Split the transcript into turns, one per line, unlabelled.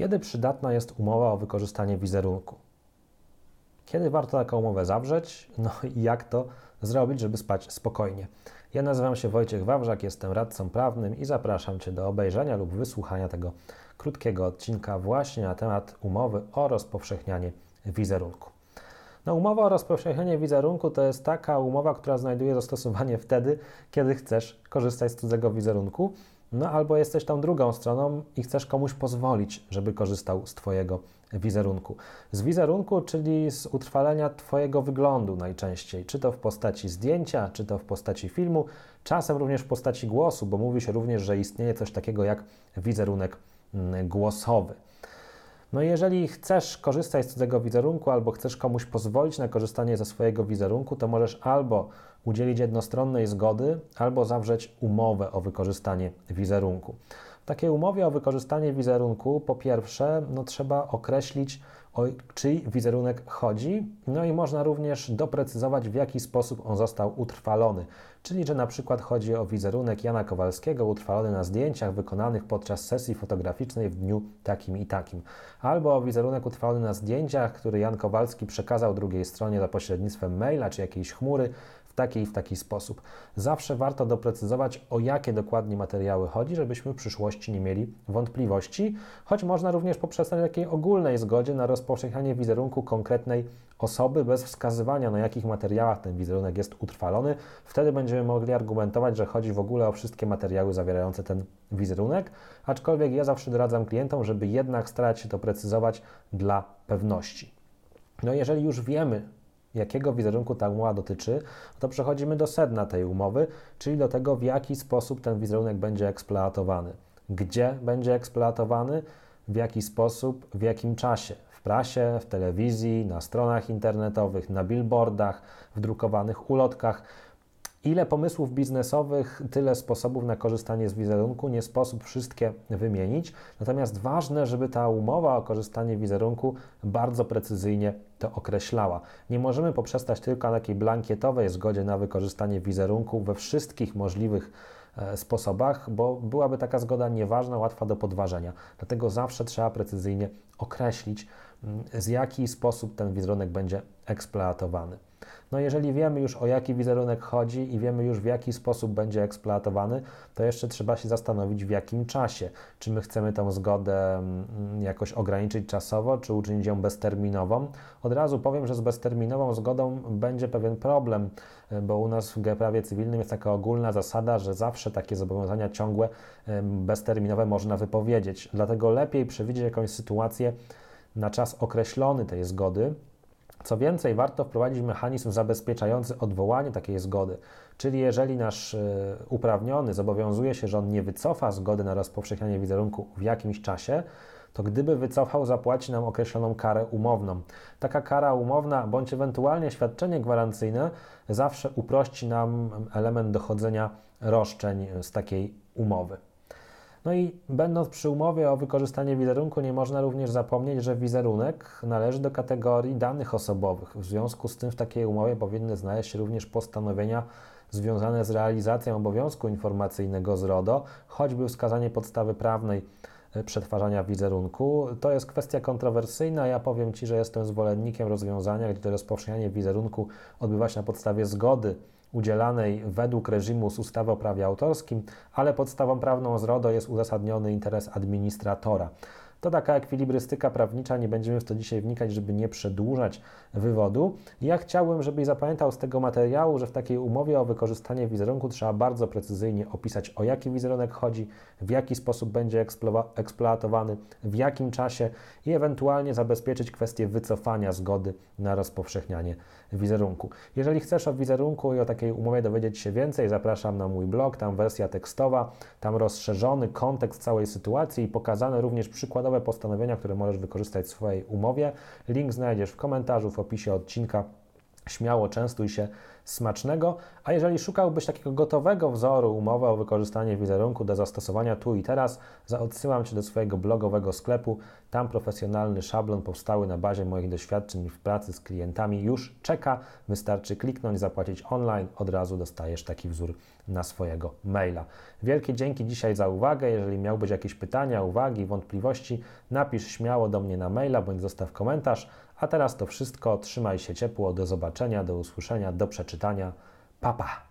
Kiedy przydatna jest umowa o wykorzystanie wizerunku? Kiedy warto taką umowę zawrzeć? No i jak to zrobić, żeby spać spokojnie? Ja nazywam się Wojciech Wawrzak, jestem radcą prawnym i zapraszam Cię do obejrzenia lub wysłuchania tego krótkiego odcinka właśnie na temat umowy o rozpowszechnianie wizerunku. No, umowa o rozpowszechnianie wizerunku to jest taka umowa, która znajduje zastosowanie wtedy, kiedy chcesz korzystać z cudzego wizerunku, no albo jesteś tą drugą stroną i chcesz komuś pozwolić, żeby korzystał z Twojego wizerunku. Z wizerunku, czyli z utrwalenia Twojego wyglądu najczęściej, czy to w postaci zdjęcia, czy to w postaci filmu, czasem również w postaci głosu, bo mówi się również, że istnieje coś takiego jak wizerunek mm, głosowy. No jeżeli chcesz korzystać z tego wizerunku albo chcesz komuś pozwolić na korzystanie ze swojego wizerunku, to możesz albo udzielić jednostronnej zgody, albo zawrzeć umowę o wykorzystanie wizerunku. Takiej umowie o wykorzystanie wizerunku, po pierwsze, no, trzeba określić, o czyj wizerunek chodzi, no i można również doprecyzować, w jaki sposób on został utrwalony. Czyli, że na przykład chodzi o wizerunek Jana Kowalskiego utrwalony na zdjęciach wykonanych podczas sesji fotograficznej w dniu takim i takim, albo o wizerunek utrwalony na zdjęciach, który Jan Kowalski przekazał drugiej stronie za pośrednictwem maila czy jakiejś chmury w taki i w taki sposób. Zawsze warto doprecyzować, o jakie dokładnie materiały chodzi, żebyśmy w przyszłości nie mieli wątpliwości, choć można również poprzez takiej ogólnej zgodzie na rozpowszechnianie wizerunku konkretnej osoby bez wskazywania, na jakich materiałach ten wizerunek jest utrwalony. Wtedy będziemy mogli argumentować, że chodzi w ogóle o wszystkie materiały zawierające ten wizerunek, aczkolwiek ja zawsze doradzam klientom, żeby jednak starać się to precyzować dla pewności. No jeżeli już wiemy, jakiego wizerunku ta umowa dotyczy, to przechodzimy do sedna tej umowy, czyli do tego, w jaki sposób ten wizerunek będzie eksploatowany. Gdzie będzie eksploatowany, w jaki sposób, w jakim czasie. W prasie, w telewizji, na stronach internetowych, na billboardach, w drukowanych ulotkach. Ile pomysłów biznesowych, tyle sposobów na korzystanie z wizerunku. Nie sposób wszystkie wymienić. Natomiast ważne, żeby ta umowa o korzystanie wizerunku bardzo precyzyjnie to określała. Nie możemy poprzestać tylko na takiej blankietowej zgodzie na wykorzystanie wizerunku we wszystkich możliwych e, sposobach, bo byłaby taka zgoda nieważna, łatwa do podważenia. Dlatego zawsze trzeba precyzyjnie określić, z jaki sposób ten wizerunek będzie eksploatowany. No jeżeli wiemy już o jaki wizerunek chodzi i wiemy już w jaki sposób będzie eksploatowany, to jeszcze trzeba się zastanowić w jakim czasie. Czy my chcemy tą zgodę mm, jakoś ograniczyć czasowo, czy uczynić ją bezterminową. Od razu powiem, że z bezterminową zgodą będzie pewien problem, bo u nas w prawie cywilnym jest taka ogólna zasada, że zawsze takie zobowiązania ciągłe, bezterminowe można wypowiedzieć. Dlatego lepiej przewidzieć jakąś sytuację na czas określony tej zgody, co więcej, warto wprowadzić mechanizm zabezpieczający odwołanie takiej zgody, czyli jeżeli nasz e, uprawniony zobowiązuje się, że on nie wycofa zgody na rozpowszechnianie wizerunku w jakimś czasie, to gdyby wycofał, zapłaci nam określoną karę umowną. Taka kara umowna bądź ewentualnie świadczenie gwarancyjne zawsze uprości nam element dochodzenia roszczeń z takiej umowy. No i będąc przy umowie o wykorzystanie wizerunku, nie można również zapomnieć, że wizerunek należy do kategorii danych osobowych. W związku z tym w takiej umowie powinny znaleźć się również postanowienia związane z realizacją obowiązku informacyjnego z RODO, choćby wskazanie podstawy prawnej przetwarzania wizerunku. To jest kwestia kontrowersyjna. Ja powiem Ci, że jestem zwolennikiem rozwiązania, gdzie rozpowszechnianie wizerunku odbywa się na podstawie zgody udzielanej według reżimu z ustawy o prawie autorskim, ale podstawą prawną z RODO jest uzasadniony interes administratora. To taka ekwilibrystyka prawnicza, nie będziemy w to dzisiaj wnikać, żeby nie przedłużać wywodu. Ja chciałbym, żebyś zapamiętał z tego materiału, że w takiej umowie o wykorzystanie wizerunku trzeba bardzo precyzyjnie opisać, o jaki wizerunek chodzi, w jaki sposób będzie eksploatowany, w jakim czasie i ewentualnie zabezpieczyć kwestię wycofania zgody na rozpowszechnianie wizerunku. Jeżeli chcesz o wizerunku i o takiej umowie dowiedzieć się więcej, zapraszam na mój blog, tam wersja tekstowa, tam rozszerzony kontekst całej sytuacji i pokazane również przykładowe postanowienia, które możesz wykorzystać w swojej umowie. Link znajdziesz w komentarzu, w opisie odcinka. Śmiało częstuj się smacznego. A jeżeli szukałbyś takiego gotowego wzoru umowy o wykorzystanie wizerunku do zastosowania tu i teraz, odsyłam Cię do swojego blogowego sklepu. Tam profesjonalny szablon powstały na bazie moich doświadczeń w pracy z klientami już czeka. Wystarczy kliknąć, zapłacić online, od razu dostajesz taki wzór na swojego maila. Wielkie dzięki dzisiaj za uwagę. Jeżeli miałbyś jakieś pytania, uwagi, wątpliwości, napisz śmiało do mnie na maila bądź zostaw komentarz. A teraz to wszystko. Trzymaj się ciepło. Do zobaczenia, do usłyszenia, do przeczytania. 当年爸爸